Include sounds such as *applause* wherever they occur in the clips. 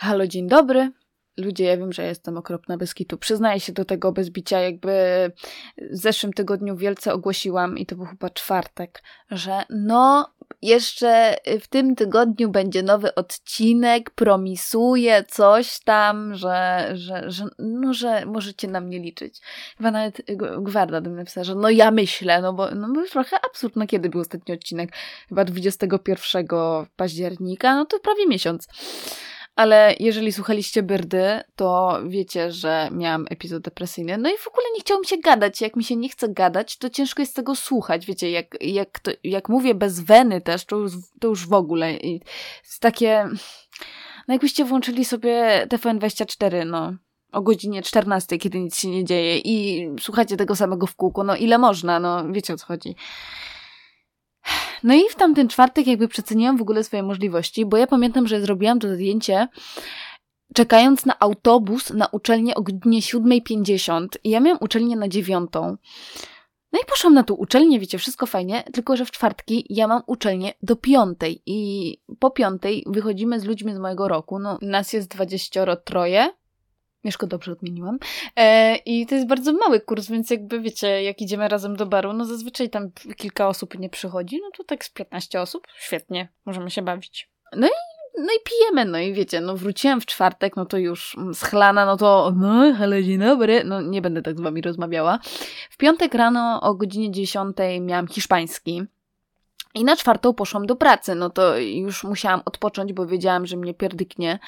Halo, dzień dobry. Ludzie, ja wiem, że jestem okropna bez kitu. Przyznaję się do tego bez bicia. Jakby w zeszłym tygodniu wielce ogłosiłam, i to był chyba czwartek, że no, jeszcze w tym tygodniu będzie nowy odcinek, promisuję coś tam, że, że, że, no, że możecie na mnie liczyć. Chyba nawet Gwarda do mnie napisała, że no ja myślę, no bo, no bo trochę absurd, no kiedy był ostatni odcinek? Chyba 21 października, no to prawie miesiąc. Ale jeżeli słuchaliście Byrdy, to wiecie, że miałam epizod depresyjny. No i w ogóle nie chciało mi się gadać. Jak mi się nie chce gadać, to ciężko jest tego słuchać. Wiecie, jak, jak, to, jak mówię bez weny też, to już, to już w ogóle. Jest takie... No jakbyście włączyli sobie TVN24, no o godzinie 14, kiedy nic się nie dzieje i słuchacie tego samego w kółku, no ile można, no wiecie o co chodzi. No i w tamten czwartek jakby przeceniłam w ogóle swoje możliwości, bo ja pamiętam, że zrobiłam to zdjęcie czekając na autobus na uczelnię o godzinie 7.50 i ja miałam uczelnię na dziewiątą. No i poszłam na tą uczelnię, wiecie, wszystko fajnie, tylko że w czwartki ja mam uczelnię do piątej. I po piątej wychodzimy z ludźmi z mojego roku, no nas jest dwadzieścioro troje, Mieszko dobrze odmieniłam. E, I to jest bardzo mały kurs, więc jakby wiecie, jak idziemy razem do baru, no zazwyczaj tam kilka osób nie przychodzi, no to tak z 15 osób, świetnie, możemy się bawić. No i, no i pijemy, no i wiecie, no wróciłam w czwartek, no to już schlana, no to no, ale dzień dobry, no nie będę tak z wami rozmawiała. W piątek rano o godzinie 10 miałam hiszpański. I na czwartą poszłam do pracy, no to już musiałam odpocząć, bo wiedziałam, że mnie pierdyknie.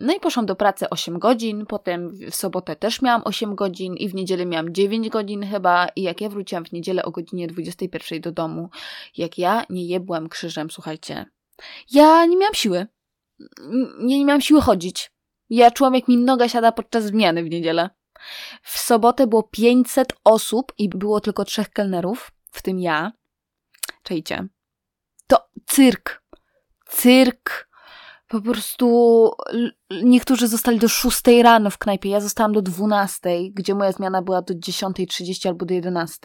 No i poszłam do pracy 8 godzin, potem w sobotę też miałam 8 godzin i w niedzielę miałam 9 godzin chyba i jak ja wróciłam w niedzielę o godzinie 21 do domu, jak ja nie jebłam krzyżem, słuchajcie, ja nie miałam siły. Nie, nie miałam siły chodzić. Ja czułam, jak mi noga siada podczas zmiany w niedzielę. W sobotę było 500 osób i było tylko trzech kelnerów, w tym ja. Czejcie. To cyrk. Cyrk po prostu niektórzy zostali do 6 rano w knajpie, ja zostałam do 12, gdzie moja zmiana była do 10.30 albo do 11.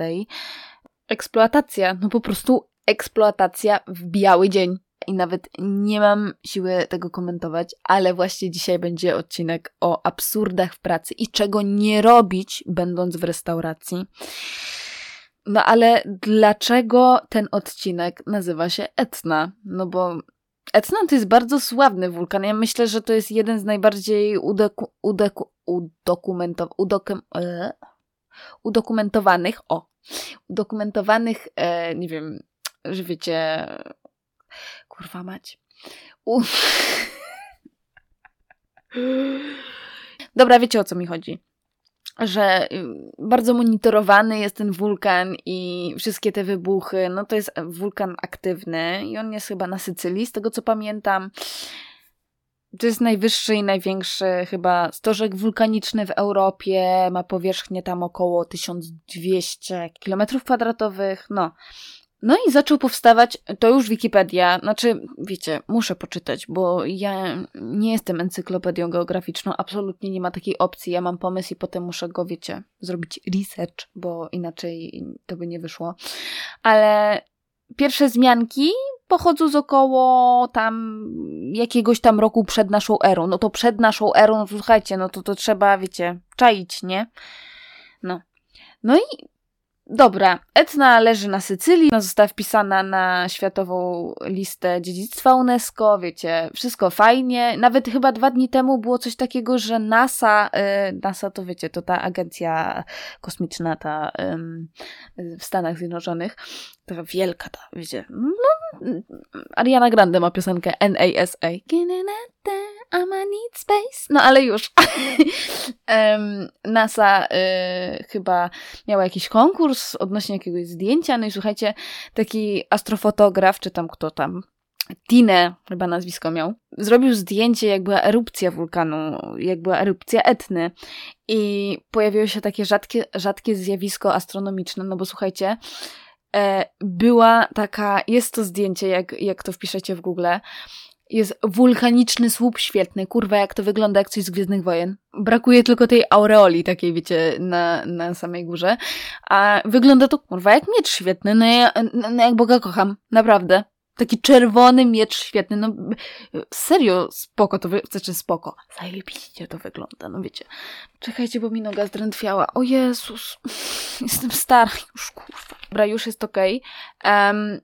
Eksploatacja, no po prostu eksploatacja w biały dzień. I nawet nie mam siły tego komentować, ale właśnie dzisiaj będzie odcinek o absurdach w pracy i czego nie robić, będąc w restauracji. No ale dlaczego ten odcinek nazywa się Etna? No bo Etna to jest bardzo sławny wulkan. Ja myślę, że to jest jeden z najbardziej udoku, udoku, udokumentow, udokum, e, udokumentowanych, o, udokumentowanych, e, nie wiem, że wiecie, kurwa mać. U... *laughs* Dobra, wiecie o co mi chodzi że y, bardzo monitorowany jest ten wulkan i wszystkie te wybuchy, no to jest wulkan aktywny i on jest chyba na Sycylii, z tego co pamiętam. To jest najwyższy i największy chyba stożek wulkaniczny w Europie, ma powierzchnię tam około 1200 km2, no. No i zaczął powstawać, to już Wikipedia, znaczy, wiecie, muszę poczytać, bo ja nie jestem encyklopedią geograficzną, absolutnie nie ma takiej opcji. Ja mam pomysł i potem muszę go, wiecie, zrobić research, bo inaczej to by nie wyszło. Ale pierwsze zmianki pochodzą z około tam jakiegoś tam roku przed naszą erą. No to przed naszą erą, no słuchajcie, no to to trzeba, wiecie, czaić, nie? No. No i Dobra, Etna leży na Sycylii, została wpisana na światową listę dziedzictwa UNESCO, wiecie, wszystko fajnie. Nawet chyba dwa dni temu było coś takiego, że NASA, y, NASA to wiecie, to ta agencja kosmiczna ta w Stanach Zjednoczonych, taka wielka ta, wiecie, no, Ariana Grande ma piosenkę NASA. I'm a need space. No ale już. *laughs* NASA y, chyba miała jakiś konkurs odnośnie jakiegoś zdjęcia. No i słuchajcie, taki astrofotograf, czy tam kto tam, Tine, chyba nazwisko miał, zrobił zdjęcie, jak była erupcja wulkanu, jak była erupcja Etny. I pojawiło się takie rzadkie, rzadkie zjawisko astronomiczne, no bo słuchajcie, e, była taka, jest to zdjęcie, jak, jak to wpiszecie w Google, jest wulkaniczny słup świetny. Kurwa, jak to wygląda jak coś z Gwiezdnych Wojen. Brakuje tylko tej aureoli takiej, wiecie, na, na samej górze. A wygląda to, kurwa, jak miecz świetny. No ja, no jak Boga kocham. Naprawdę. Taki czerwony miecz świetny, no serio spoko to, wy... znaczy spoko, zajebiście to wygląda, no wiecie. Czekajcie, bo mi noga zdrętwiała. O Jezus, *laughs* jestem stara już, kurwa. Dobra, już jest okej. Okay. Um,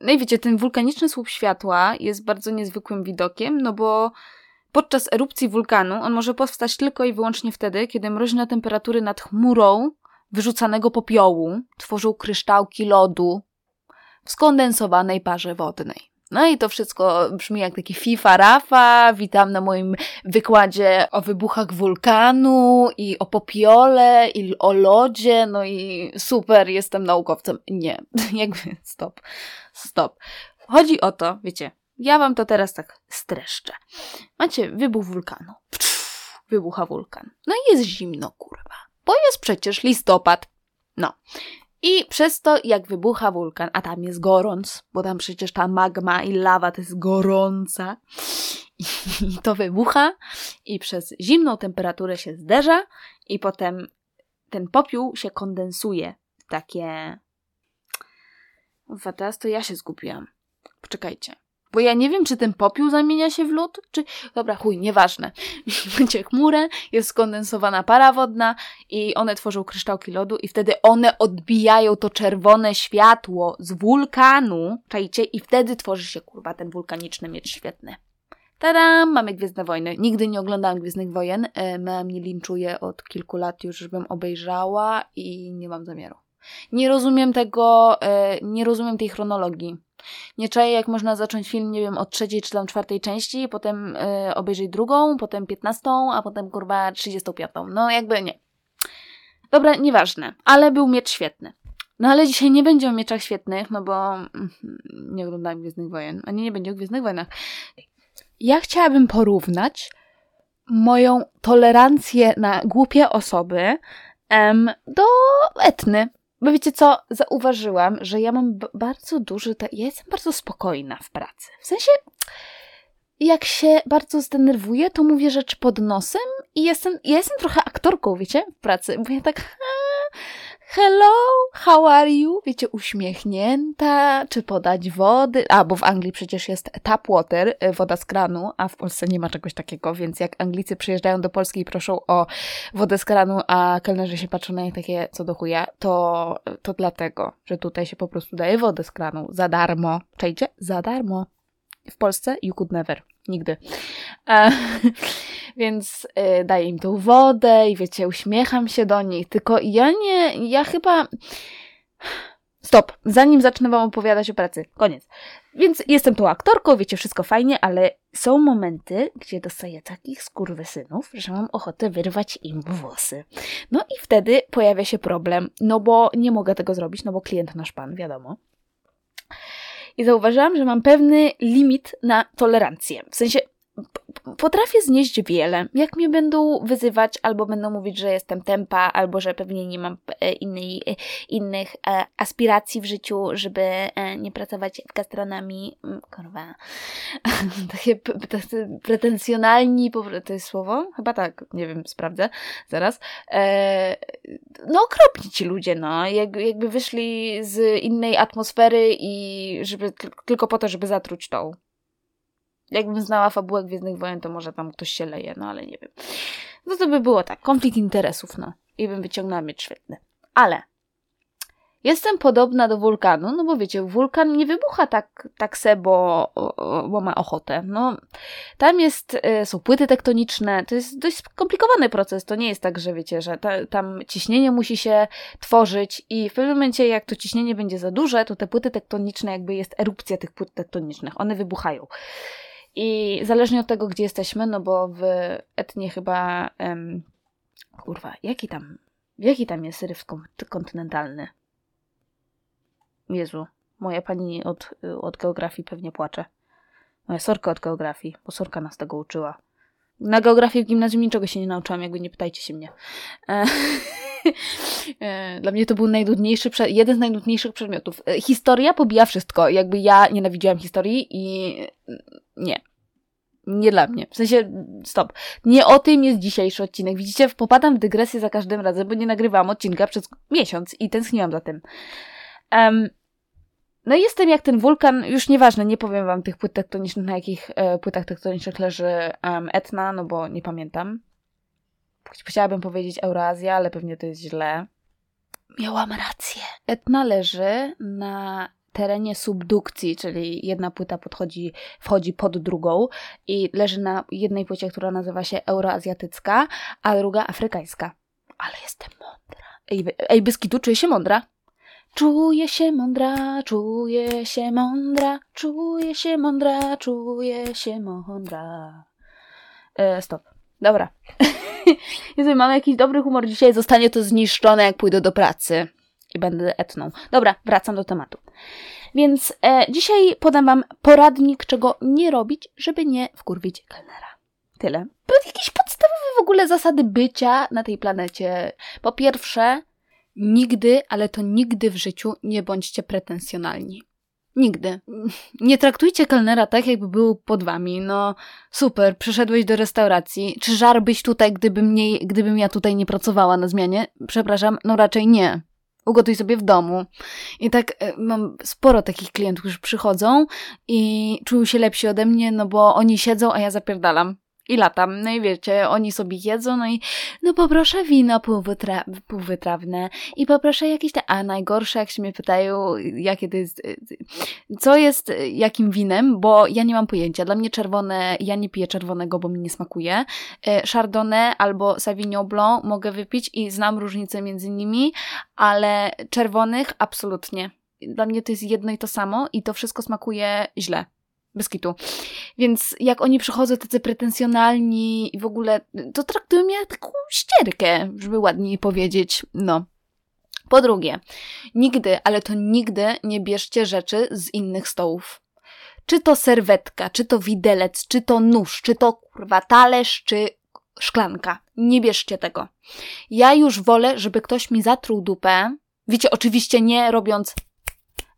no i wiecie, ten wulkaniczny słup światła jest bardzo niezwykłym widokiem, no bo podczas erupcji wulkanu on może powstać tylko i wyłącznie wtedy, kiedy mroźne temperatury nad chmurą wyrzucanego popiołu tworzą kryształki lodu w skondensowanej parze wodnej. No i to wszystko brzmi jak taki FIFA Rafa. Witam na moim wykładzie o wybuchach wulkanu i o popiole i o lodzie. No i super, jestem naukowcem. Nie, *laughs* jakby stop, stop. Chodzi o to, wiecie, ja wam to teraz tak streszczę. Macie wybuch wulkanu. Wybucha wulkan. No i jest zimno, kurwa. Bo jest przecież listopad. No. I przez to, jak wybucha wulkan, a tam jest gorąc, bo tam przecież ta magma i lawa to jest gorąca, i to wybucha, i przez zimną temperaturę się zderza, i potem ten popiół się kondensuje w takie. Ufa, teraz to ja się zgubiłam. Poczekajcie. Bo ja nie wiem, czy ten popiół zamienia się w lód, czy... Dobra, chuj, nieważne. *laughs* Będzie chmurę, jest skondensowana para wodna i one tworzą kryształki lodu i wtedy one odbijają to czerwone światło z wulkanu, czajcie, i wtedy tworzy się, kurwa, ten wulkaniczny miecz świetny. Tadam, mamy Gwiezdne Wojny. Nigdy nie oglądałam Gwiezdnych Wojen. E, mama mnie linczuje od kilku lat już, żebym obejrzała i nie mam zamiaru. Nie rozumiem tego, e, nie rozumiem tej chronologii. Nie czaję, jak można zacząć film, nie wiem, od trzeciej czy tam czwartej części, potem yy, obejrzeć drugą, potem piętnastą, a potem kurwa trzydziestą piątą. No jakby nie. Dobra, nieważne, ale był miecz świetny. No ale dzisiaj nie będzie o mieczach świetnych, no bo mm, nie oglądam Gwiezdnych Wojen, ani nie będzie o Gwiezdnych Wojnach. Ja chciałabym porównać moją tolerancję na głupie osoby em, do etny. Bo wiecie co, zauważyłam, że ja mam bardzo duży, ja jestem bardzo spokojna w pracy. W sensie, jak się bardzo zdenerwuję, to mówię rzeczy pod nosem i jestem, ja jestem trochę aktorką, wiecie, w pracy. Ja tak, hello, how are you? Wiecie, uśmiechnięta, czy podać wody? A, bo w Anglii przecież jest tap water, y, woda z kranu, a w Polsce nie ma czegoś takiego, więc jak Anglicy przyjeżdżają do Polski i proszą o wodę z kranu, a kelnerzy się patrzą na nie takie, co do chuja, to, to dlatego, że tutaj się po prostu daje wodę z kranu za darmo. Czejcie? Za darmo. W Polsce you could never. Nigdy. E, *laughs* więc y, daję im tą wodę i wiecie, uśmiecham się do nich. Tylko ja nie, ja chyba. Stop, zanim zacznę wam opowiadać o pracy. Koniec. Więc jestem tą aktorką, wiecie, wszystko fajnie, ale są momenty, gdzie dostaję takich skurwysynów, że mam ochotę wyrwać im włosy. No i wtedy pojawia się problem, no bo nie mogę tego zrobić, no bo klient nasz pan, wiadomo i zauważyłam, że mam pewny limit na tolerancję. W sensie potrafię znieść wiele. Jak mnie będą wyzywać, albo będą mówić, że jestem tempa, albo że pewnie nie mam e, innej, e, innych e, aspiracji w życiu, żeby nie pracować w gastronomii. Mm, kurwa. *laughs* Takie pretensjonalni, to jest słowo? Chyba tak, nie wiem, sprawdzę zaraz. No okropni ci ludzie, no. Jakby wyszli z innej atmosfery i żeby tylko po to, żeby zatruć tą. Jakbym znała fabułę Gwiezdnych Wojen, to może tam ktoś się leje, no ale nie wiem. No to by było tak, konflikt interesów, no. I bym wyciągnęła mieć świetny. Ale jestem podobna do wulkanu, no bo wiecie, wulkan nie wybucha tak, tak se, bo, bo ma ochotę. No, tam jest, e, są płyty tektoniczne, to jest dość skomplikowany proces. To nie jest tak, że wiecie, że ta, tam ciśnienie musi się tworzyć i w pewnym momencie, jak to ciśnienie będzie za duże, to te płyty tektoniczne, jakby jest erupcja tych płyt tektonicznych, one wybuchają. I zależnie od tego, gdzie jesteśmy, no bo w etnie chyba. Um, kurwa, jaki tam. Jaki tam jest ryf kontynentalny? Jezu, moja pani od, od geografii pewnie płacze. Moja sorka od geografii, bo sorka nas tego uczyła. Na geografii w gimnazjum niczego się nie nauczyłam, jakby nie pytajcie się mnie. E, *laughs* e, dla mnie to był najnudniejszy, jeden z najnudniejszych przedmiotów. E, historia pobija wszystko. Jakby ja nienawidziłam historii i nie. Nie dla mnie. W sensie, stop. Nie o tym jest dzisiejszy odcinek. Widzicie, popadam w dygresję za każdym razem, bo nie nagrywałam odcinka przez miesiąc i tęskniłam za tym. Um, No i jestem jak ten wulkan, już nieważne, nie powiem wam tych płyt tektonicznych, na jakich e, płytach tektonicznych leży um, Etna, no bo nie pamiętam. Chciałabym powiedzieć Eurazja, ale pewnie to jest źle. Miałam rację. Etna leży na terenie subdukcji, czyli jedna płyta podchodzi, wchodzi pod drugą i leży na jednej płycie, która nazywa się euroazjatycka, a druga afrykańska. Ale jestem mądra. Ej, ej Beskidu, czuję się mądra. Czuję się mądra, czuję się mądra, czuję się mądra, czuję się mądra. E, stop. Dobra. *laughs* Jeżeli mam jakiś dobry humor dzisiaj, zostanie to zniszczone, jak pójdę do pracy i będę etną. Dobra, wracam do tematu. Więc e, dzisiaj podam Wam poradnik, czego nie robić, żeby nie wkurwić kelnera. Tyle. Jakieś podstawowe w ogóle zasady bycia na tej planecie. Po pierwsze, nigdy, ale to nigdy w życiu nie bądźcie pretensjonalni. Nigdy. Nie traktujcie kelnera tak, jakby był pod wami. No super, przyszedłeś do restauracji. Czy żarbyś tutaj, gdybym, nie, gdybym ja tutaj nie pracowała na zmianie? Przepraszam, no raczej nie. Ugotuj sobie w domu. I tak e, mam sporo takich klientów, którzy przychodzą i czują się lepsi ode mnie, no bo oni siedzą, a ja zapierdalam i latam. No i wiecie, oni sobie jedzą, no i no poproszę wino półwytra półwytrawne i poproszę jakieś te, a najgorsze jak się mnie pytają, jakie to jest, co jest jakim winem, bo ja nie mam pojęcia. Dla mnie czerwone, ja nie piję czerwonego, bo mi nie smakuje. E, Chardonnay albo Sauvignon Blanc mogę wypić i znam różnicę między nimi, ale czerwonych absolutnie. Dla mnie to jest jedno i to samo i to wszystko smakuje źle. Bez. Więc jak oni przychodzą tacy pretensjonalni i w ogóle, to traktują mnie jak taką ścierkę, żeby ładniej powiedzieć. No. Po drugie, nigdy, ale to nigdy nie bierzcie rzeczy z innych stołów. Czy to serwetka, czy to widelec, czy to nóż, czy to kurwa talerz, czy szklanka. Nie bierzcie tego. Ja już wolę, żeby ktoś mi zatruł dupę. Wiecie, oczywiście nie robiąc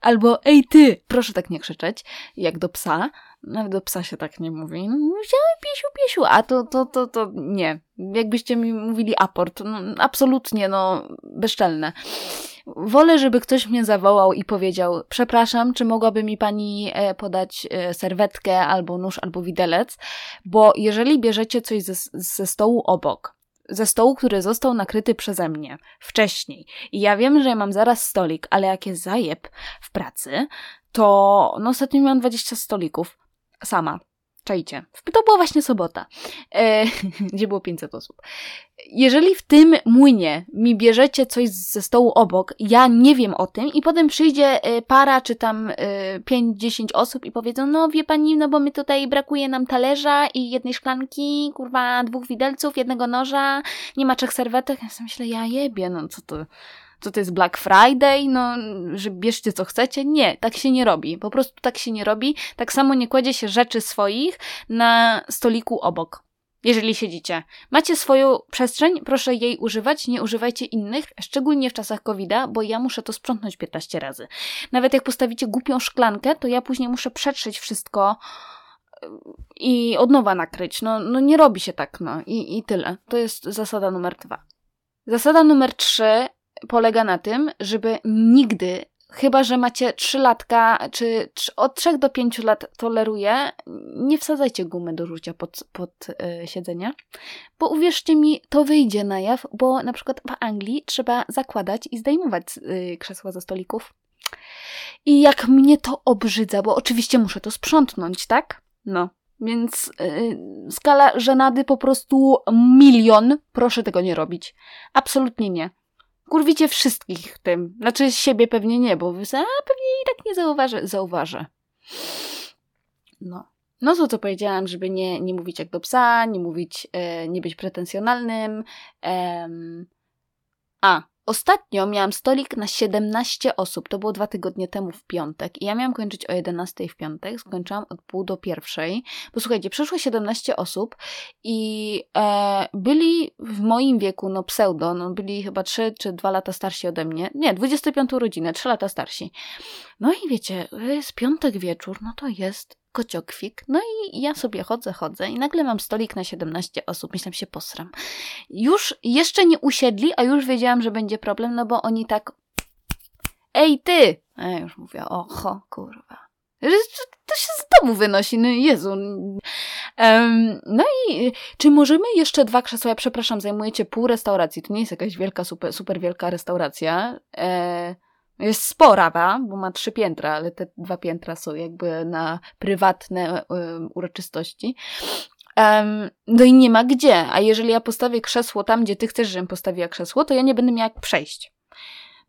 Albo ej ty! Proszę tak nie krzyczeć, jak do psa. Nawet do psa się tak nie mówi. No, wziąłem piesiu, piesiu, a to, to, to, to nie. Jakbyście mi mówili aport, no, absolutnie, no, bezczelne. Wolę, żeby ktoś mnie zawołał i powiedział: Przepraszam, czy mogłaby mi pani e, podać e, serwetkę, albo nóż, albo widelec? Bo jeżeli bierzecie coś ze, ze stołu obok, ze stołu, który został nakryty przeze mnie wcześniej. I ja wiem, że ja mam zaraz stolik, ale jak jest zajeb w pracy, to no ostatnio miałam 20 stolików sama. Czajcie. To była właśnie sobota, e, *laughs* gdzie było 500 osób. Jeżeli w tym młynie mi bierzecie coś ze stołu obok, ja nie wiem o tym i potem przyjdzie e, para czy tam e, 5-10 osób i powiedzą, no wie pani, no bo my tutaj brakuje nam talerza i jednej szklanki, kurwa, dwóch widelców, jednego noża, nie ma trzech serwetek. Ja sobie myślę, ja jebie, no co to co to jest Black Friday, no, że bierzcie co chcecie. Nie, tak się nie robi. Po prostu tak się nie robi. Tak samo nie kładzie się rzeczy swoich na stoliku obok. Jeżeli siedzicie. Macie swoją przestrzeń, proszę jej używać, nie używajcie innych, szczególnie w czasach covid bo ja muszę to sprzątnąć 15 razy. Nawet jak postawicie głupią szklankę, to ja później muszę przetrzeć wszystko y, i od nowa nakryć. No, no nie robi się tak, no i, i tyle. To jest zasada numer dwa. Zasada numer trzy polega na tym, żeby nigdy, chyba że macie 3 latka, czy, czy od 3 do 5 lat toleruje, nie wsadzajcie gumy do rzucia pod, pod yy, siedzenie, bo uwierzcie mi, to wyjdzie na jaw, bo na przykład w Anglii trzeba zakładać i zdejmować yy, krzesła ze stolików. I jak mnie to obrzydza, bo oczywiście muszę to sprzątnąć, tak? No. Więc yy, skala żenady po prostu milion. Proszę tego nie robić. Absolutnie nie kurwicie wszystkich tym. Znaczy siebie pewnie nie, bo wy a pewnie i tak nie zauważę. Zauważę. No. No to co powiedziałam, żeby nie, nie mówić jak do psa, nie mówić, e, nie być pretensjonalnym. A, Ostatnio miałam stolik na 17 osób. To było dwa tygodnie temu w piątek. I ja miałam kończyć o 11 w piątek. Skończyłam od pół do pierwszej. Bo słuchajcie, przyszło 17 osób i e, byli w moim wieku, no pseudo, no byli chyba 3 czy 2 lata starsi ode mnie. Nie, 25 rodzinę, 3 lata starsi. No i wiecie, jest piątek wieczór, no to jest kociokwik. No i ja sobie chodzę, chodzę i nagle mam stolik na 17 osób. Myślałam się, posram. Już jeszcze nie usiedli, a już wiedziałam, że będzie problem, no bo oni tak Ej ty! A ja już mówię, oho, kurwa. To się z domu wynosi, no Jezu. Um, no i czy możemy jeszcze dwa krzesła? Ja przepraszam, zajmujecie pół restauracji. To nie jest jakaś wielka, super, super wielka restauracja. E, jest spora, bo ma trzy piętra, ale te dwa piętra są jakby na prywatne um, uroczystości. Um, no i nie ma gdzie. A jeżeli ja postawię krzesło tam, gdzie ty chcesz, żebym postawiła krzesło, to ja nie będę miała jak przejść.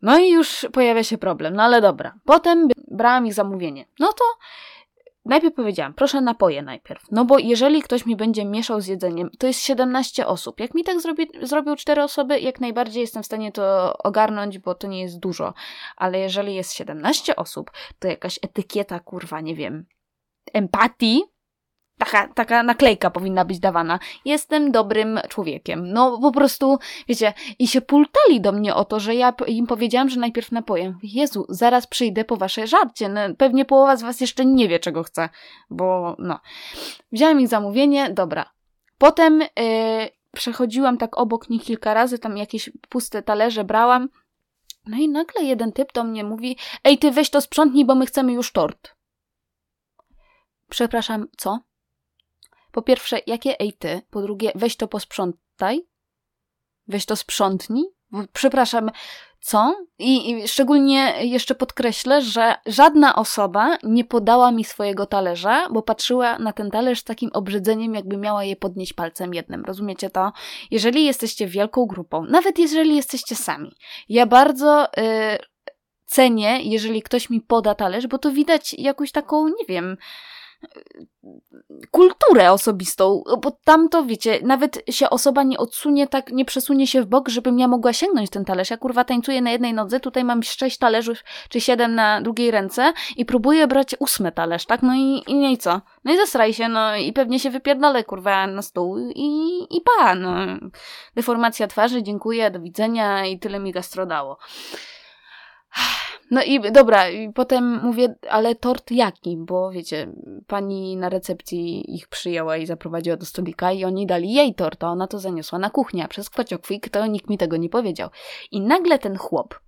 No i już pojawia się problem, no ale dobra. Potem brałam ich zamówienie. No to najpierw powiedziałam, proszę napoje najpierw. No bo jeżeli ktoś mi będzie mieszał z jedzeniem, to jest 17 osób. Jak mi tak zrobi, zrobią 4 osoby, jak najbardziej jestem w stanie to ogarnąć, bo to nie jest dużo. Ale jeżeli jest 17 osób, to jakaś etykieta, kurwa, nie wiem, empatii taka, taka naklejka powinna być dawana. Jestem dobrym człowiekiem. No po prostu, wiecie, i się pultali do mnie o to, że ja im powiedziałam, że najpierw napoję. Jezu, zaraz przyjdę po wasze żarcie. No, pewnie połowa z was jeszcze nie wie, czego chce, bo no. Wziąłem ich zamówienie, dobra. Potem yy, przechodziłam tak obok nich kilka razy, tam jakieś puste talerze brałam. No i nagle jeden typ do mnie mówi: Ej, ty weź to sprzątnij, bo my chcemy już tort. Przepraszam, co? Po pierwsze, jakie ej ty? Po drugie, weź to posprzątaj. Weź to sprzątnij. Przepraszam, co? I, I, szczególnie jeszcze podkreślę, że żadna osoba nie podała mi swojego talerza, bo patrzyła na ten talerz z takim obrzydzeniem, jakby miała je podnieść palcem jednym. Rozumiecie to? Jeżeli jesteście wielką grupą, nawet jeżeli jesteście sami, ja bardzo yy, cenię, jeżeli ktoś mi poda talerz, bo to widać jakąś taką, nie wiem, kulturę osobistą, bo tam to wiecie, nawet się osoba nie odsunie, tak nie przesunie się w bok, żebym ja mogła sięgnąć ten talerz. Ja kurwa tańcuję na jednej nodze, tutaj mam sześć talerzów, czy siedem na drugiej ręce i próbuję brać ósmy talerz, tak? No i, i nie i co? No i zasraj się, no i pewnie się wypierdolę kurwa na stół i, i pa, no. Deformacja twarzy, dziękuję, do widzenia i tyle mi gastro dało. No i dobra, i potem mówię, ale tort jaki? Bo wiecie, pani na recepcji ich przyjęła i zaprowadziła do stolika i oni dali jej tort, a ona to zaniosła na kuchnię, a przez kwaciokwik to nikt mi tego nie powiedział. I nagle ten chłop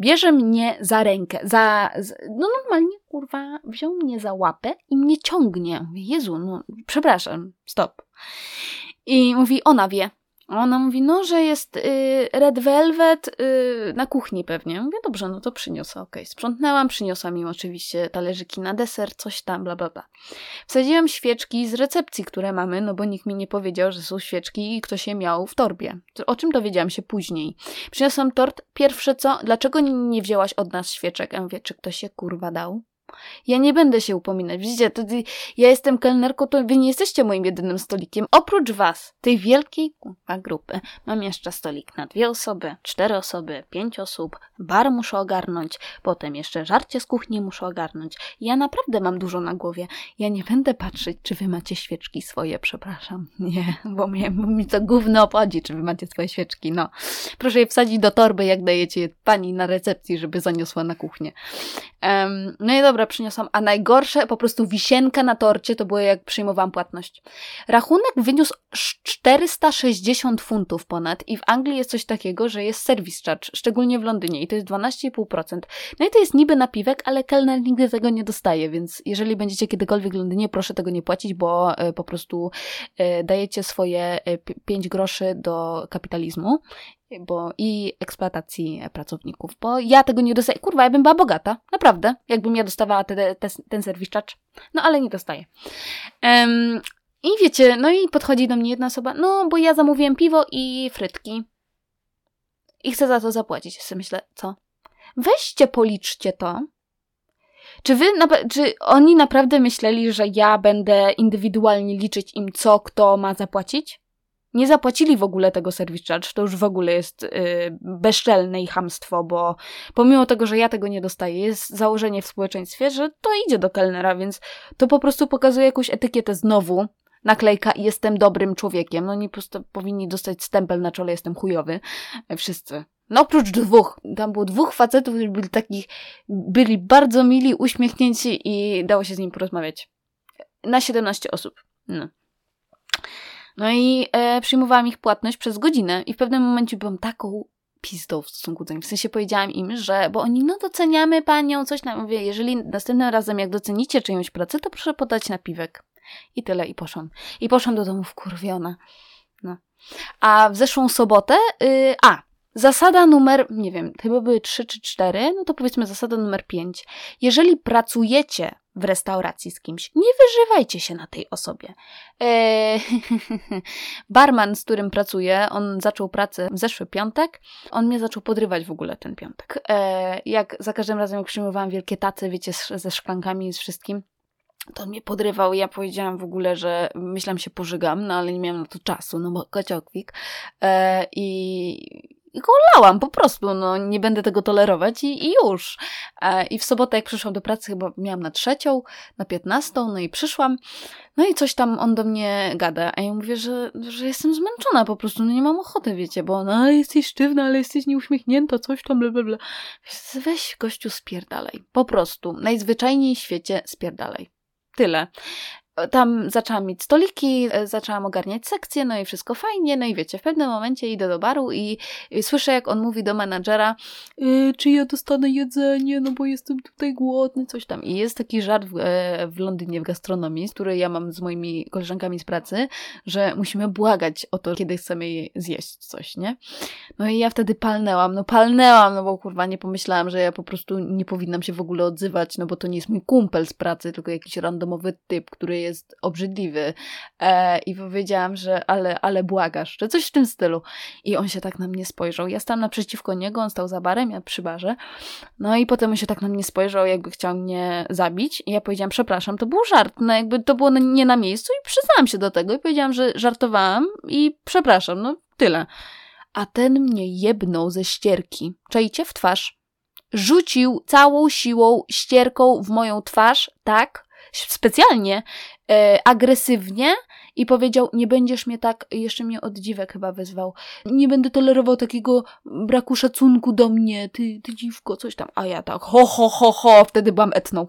bierze mnie za rękę, za, no normalnie, kurwa, wziął mnie za łapę i mnie ciągnie. Jezu, no przepraszam, stop. I mówi, ona wie. Ona mówi, no, że jest y, red velvet y, na kuchni pewnie. Mówię, dobrze, no to przyniosę, okej. Okay. Sprzątnęłam, przyniosłam im oczywiście talerzyki na deser, coś tam, bla, bla, bla. Wsadziłam świeczki z recepcji, które mamy, no bo nikt mi nie powiedział, że są świeczki i ktoś je miał w torbie. O czym dowiedziałam się później. Przyniosłam tort, pierwsze co, dlaczego nie wzięłaś od nas świeczek? Ja mówię, czy ktoś się kurwa dał? Ja nie będę się upominać. Widzicie, to ja jestem kelnerką, to wy nie jesteście moim jedynym stolikiem. Oprócz was, tej wielkiej grupy, mam jeszcze stolik na dwie osoby, cztery osoby, pięć osób, bar muszę ogarnąć, potem jeszcze żarcie z kuchni muszę ogarnąć. Ja naprawdę mam dużo na głowie. Ja nie będę patrzeć, czy wy macie świeczki swoje, przepraszam. Nie, bo mnie, mi to gówno obchodzi, czy wy macie swoje świeczki. No, proszę je wsadzić do torby, jak dajecie je pani na recepcji, żeby zaniosła na kuchnię. Um, no i dobra, przyniosłam. A najgorsze, po prostu wisienka na torcie, to było jak przyjmowałam płatność. Rachunek wyniósł 460 funtów ponad i w Anglii jest coś takiego, że jest service charge, szczególnie w Londynie i to jest 12,5%. No i to jest niby napiwek, ale kelner nigdy tego nie dostaje, więc jeżeli będziecie kiedykolwiek w Londynie, proszę tego nie płacić, bo e, po prostu e, dajecie swoje 5 e, groszy do kapitalizmu bo i eksploatacji pracowników, bo ja tego nie dostaję. Kurwa, ja bym była bogata, naprawdę, jakbym ja dostawała te, te, ten serwis charge. No ale nie dostaję. Um, I wiecie, no i podchodzi do mnie jedna osoba, no bo ja zamówiłem piwo i frytki. I chcę za to zapłacić. Ja sobie myślę, co? Weźcie, policzcie to. Czy wy, czy oni naprawdę myśleli, że ja będę indywidualnie liczyć im, co kto ma zapłacić? Nie zapłacili w ogóle tego service charge, to już w ogóle jest y, bezczelne i hamstwo, bo pomimo tego, że ja tego nie dostaję, jest założenie w społeczeństwie, że to idzie do kelnera, więc to po prostu pokazuje jakąś etykietę znowu, naklejka jestem dobrym człowiekiem. No nie po prostu powinni dostać stempel na czole, jestem chujowy. Wszyscy. No oprócz dwóch, tam było dwóch facetów, którzy byli takich, byli bardzo mili, uśmiechnięci i dało się z nim porozmawiać. Na 17 osób. No. No i e, przyjmowałam ich płatność przez godzinę i w pewnym momencie byłam taką pizdą w stosunku do nich. W sensie powiedziałam im, że, bo oni, no doceniamy panią, coś tam. Mówię, jeżeli następnym razem, jak docenicie czyjąś pracę, to proszę podać napiwek. I tyle, i poszłam. I poszłam do domu wkurwiona. No. A w zeszłą sobotę, yy, a, Zasada numer, nie wiem, chyba były trzy czy cztery, no to powiedzmy zasada numer pięć. Jeżeli pracujecie w restauracji z kimś, nie wyżywajcie się na tej osobie. Eee, *laughs* barman, z którym pracuję, on zaczął pracę w zeszły piątek, on mnie zaczął podrywać w ogóle ten piątek. Eee, jak za każdym razem, jak przyjmowałam wielkie tace, wiecie, ze szklankami i z wszystkim, to on mnie podrywał i ja powiedziałam w ogóle, że myślałam się pożygam, no ale nie miałam na to czasu, no bo kociokwik. E, I i go lałam po prostu, no nie będę tego tolerować i, i już. E, I w sobotę jak przyszłam do pracy, chyba miałam na trzecią, na piętnastą, no i przyszłam, no i coś tam on do mnie gada, a ja mówię, że, że jestem zmęczona po prostu, no nie mam ochoty, wiecie, bo no jesteś sztywna, ale jesteś nieuśmiechnięta, coś tam, bla, bla, bla. Weź gościu spierdalej, po prostu, najzwyczajniej w świecie spierdalej. Tyle tam zaczęłam mieć stoliki, e, zaczęłam ogarniać sekcje, no i wszystko fajnie, no i wiecie, w pewnym momencie idę do baru i, i słyszę, jak on mówi do menadżera, e, czy ja dostanę jedzenie, no bo jestem tutaj głodny, coś tam. I jest taki żart w, e, w Londynie w gastronomii, który ja mam z moimi koleżankami z pracy, że musimy błagać o to, kiedy chcemy zjeść coś, nie? No i ja wtedy palnęłam, no palnęłam, no bo kurwa nie pomyślałam, że ja po prostu nie powinnam się w ogóle odzywać, no bo to nie jest mój kumpel z pracy, tylko jakiś randomowy typ, który jest jest obrzydliwy. E, I powiedziałam, że ale, ale błagasz, że coś w tym stylu. I on się tak na mnie spojrzał. Ja stałam naprzeciwko niego, on stał za barem, ja przy barze. No i potem on się tak na mnie spojrzał, jakby chciał mnie zabić. I ja powiedziałam, przepraszam, to był żart. No jakby to było nie na miejscu i przyznałam się do tego. I powiedziałam, że żartowałam i przepraszam, no tyle. A ten mnie jebnął ze ścierki. Czajcie w twarz rzucił całą siłą ścierką w moją twarz, tak, specjalnie, e, agresywnie i powiedział, nie będziesz mnie tak, jeszcze mnie od dziwek chyba wezwał, nie będę tolerował takiego braku szacunku do mnie, ty, ty dziwko, coś tam, a ja tak, ho, ho, ho, ho, wtedy byłam etną.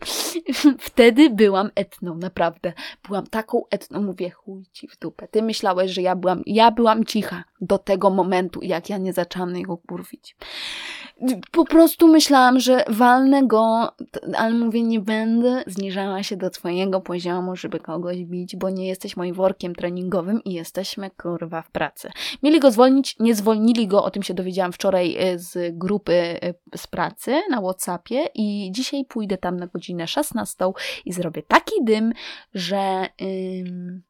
*laughs* wtedy byłam etną, naprawdę. Byłam taką etną, mówię, chuj ci w dupę. Ty myślałeś, że ja byłam, ja byłam cicha do tego momentu, jak ja nie zaczęłam na jego kurwić. Po prostu myślałam, że walnę go, ale mówię, nie będę zniżała się do twojego poziomu, żeby kogoś bić, bo nie jesteś moim workiem treningowym i jesteśmy kurwa w pracy. Mieli go zwolnić, nie zwolnili go, o tym się dowiedziałam wczoraj e, z grupy e, z pracy na Whatsappie i dzisiaj pójdę tam na godzinę 16 i zrobię taki dym, że ym,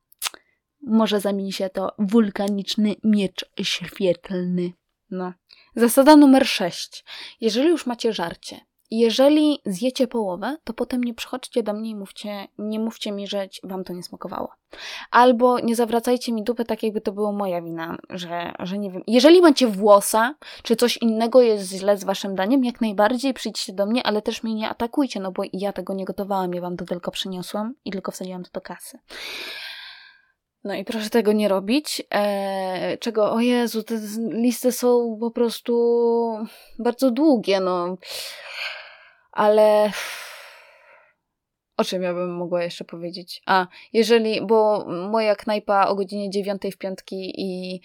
może zamieni się to wulkaniczny miecz świetlny. No. Zasada numer 6. Jeżeli już macie żarcie, jeżeli zjecie połowę, to potem nie przychodźcie do mnie i mówcie, nie mówcie mi, że wam to nie smakowało. Albo nie zawracajcie mi dupy tak, jakby to było moja wina, że, że nie wiem. Jeżeli macie włosa, czy coś innego jest źle z waszym daniem, jak najbardziej przyjdźcie do mnie, ale też mnie nie atakujcie, no bo ja tego nie gotowałam, ja wam to tylko przyniosłam i tylko wsadziłam to do kasy. No i proszę tego nie robić. Eee, czego, o Jezu, te listy są po prostu bardzo długie, no. Ale o czym ja bym mogła jeszcze powiedzieć? A, jeżeli, bo moja knajpa o godzinie 9 w piątki i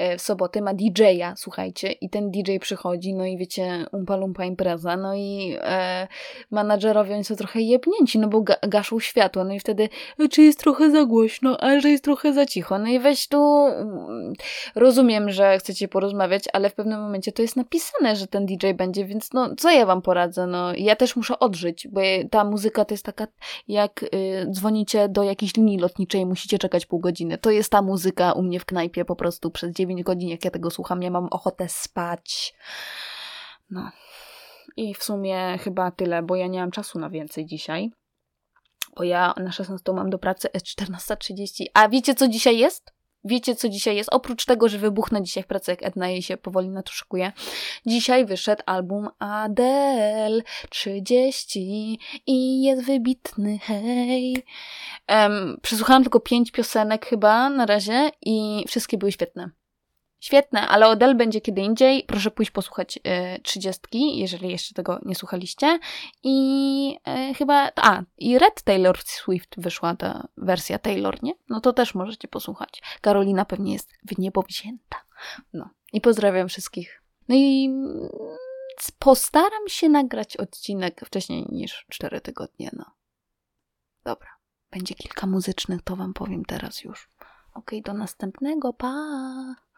E, w sobotę ma DJ-a, słuchajcie, i ten DJ przychodzi, no i wiecie, umpa lumpa impreza, no i e, menadżerowie oni są trochę jebnięci, no bo ga gaszą światło, no i wtedy, e, czy jest trochę za głośno, a że jest trochę za cicho, no i weź tu, mm, rozumiem, że chcecie porozmawiać, ale w pewnym momencie to jest napisane, że ten DJ będzie, więc no, co ja wam poradzę, no, ja też muszę odżyć, bo ta muzyka to jest taka, jak y, dzwonicie do jakiejś linii lotniczej, musicie czekać pół godziny, to jest ta muzyka u mnie w knajpie po prostu przez 9 9 godzin, jak ja tego słucham, ja mam ochotę spać. No. I w sumie chyba tyle, bo ja nie mam czasu na więcej dzisiaj. Bo ja na 16 mam do pracy, jest 14.30. A wiecie, co dzisiaj jest? Wiecie, co dzisiaj jest? Oprócz tego, że wybuchnę dzisiaj w pracy, jak Edna jej się powoli na to szykuje. Dzisiaj wyszedł album Adele 30 i jest wybitny, hej. Um, przesłuchałam tylko pięć piosenek chyba na razie i wszystkie były świetne. Świetne, ale Odell będzie kiedy indziej. Proszę pójść posłuchać y, trzydziestki, jeżeli jeszcze tego nie słuchaliście. I y, chyba, a, i Red Taylor Swift wyszła ta wersja Taylor, nie? No to też możecie posłuchać. Karolina pewnie jest w niebo wzięta. No. I pozdrawiam wszystkich. No i postaram się nagrać odcinek wcześniej niż 4 tygodnie. No. Dobra. Będzie kilka muzycznych, to wam powiem teraz już. Okej, okay, do następnego. Pa!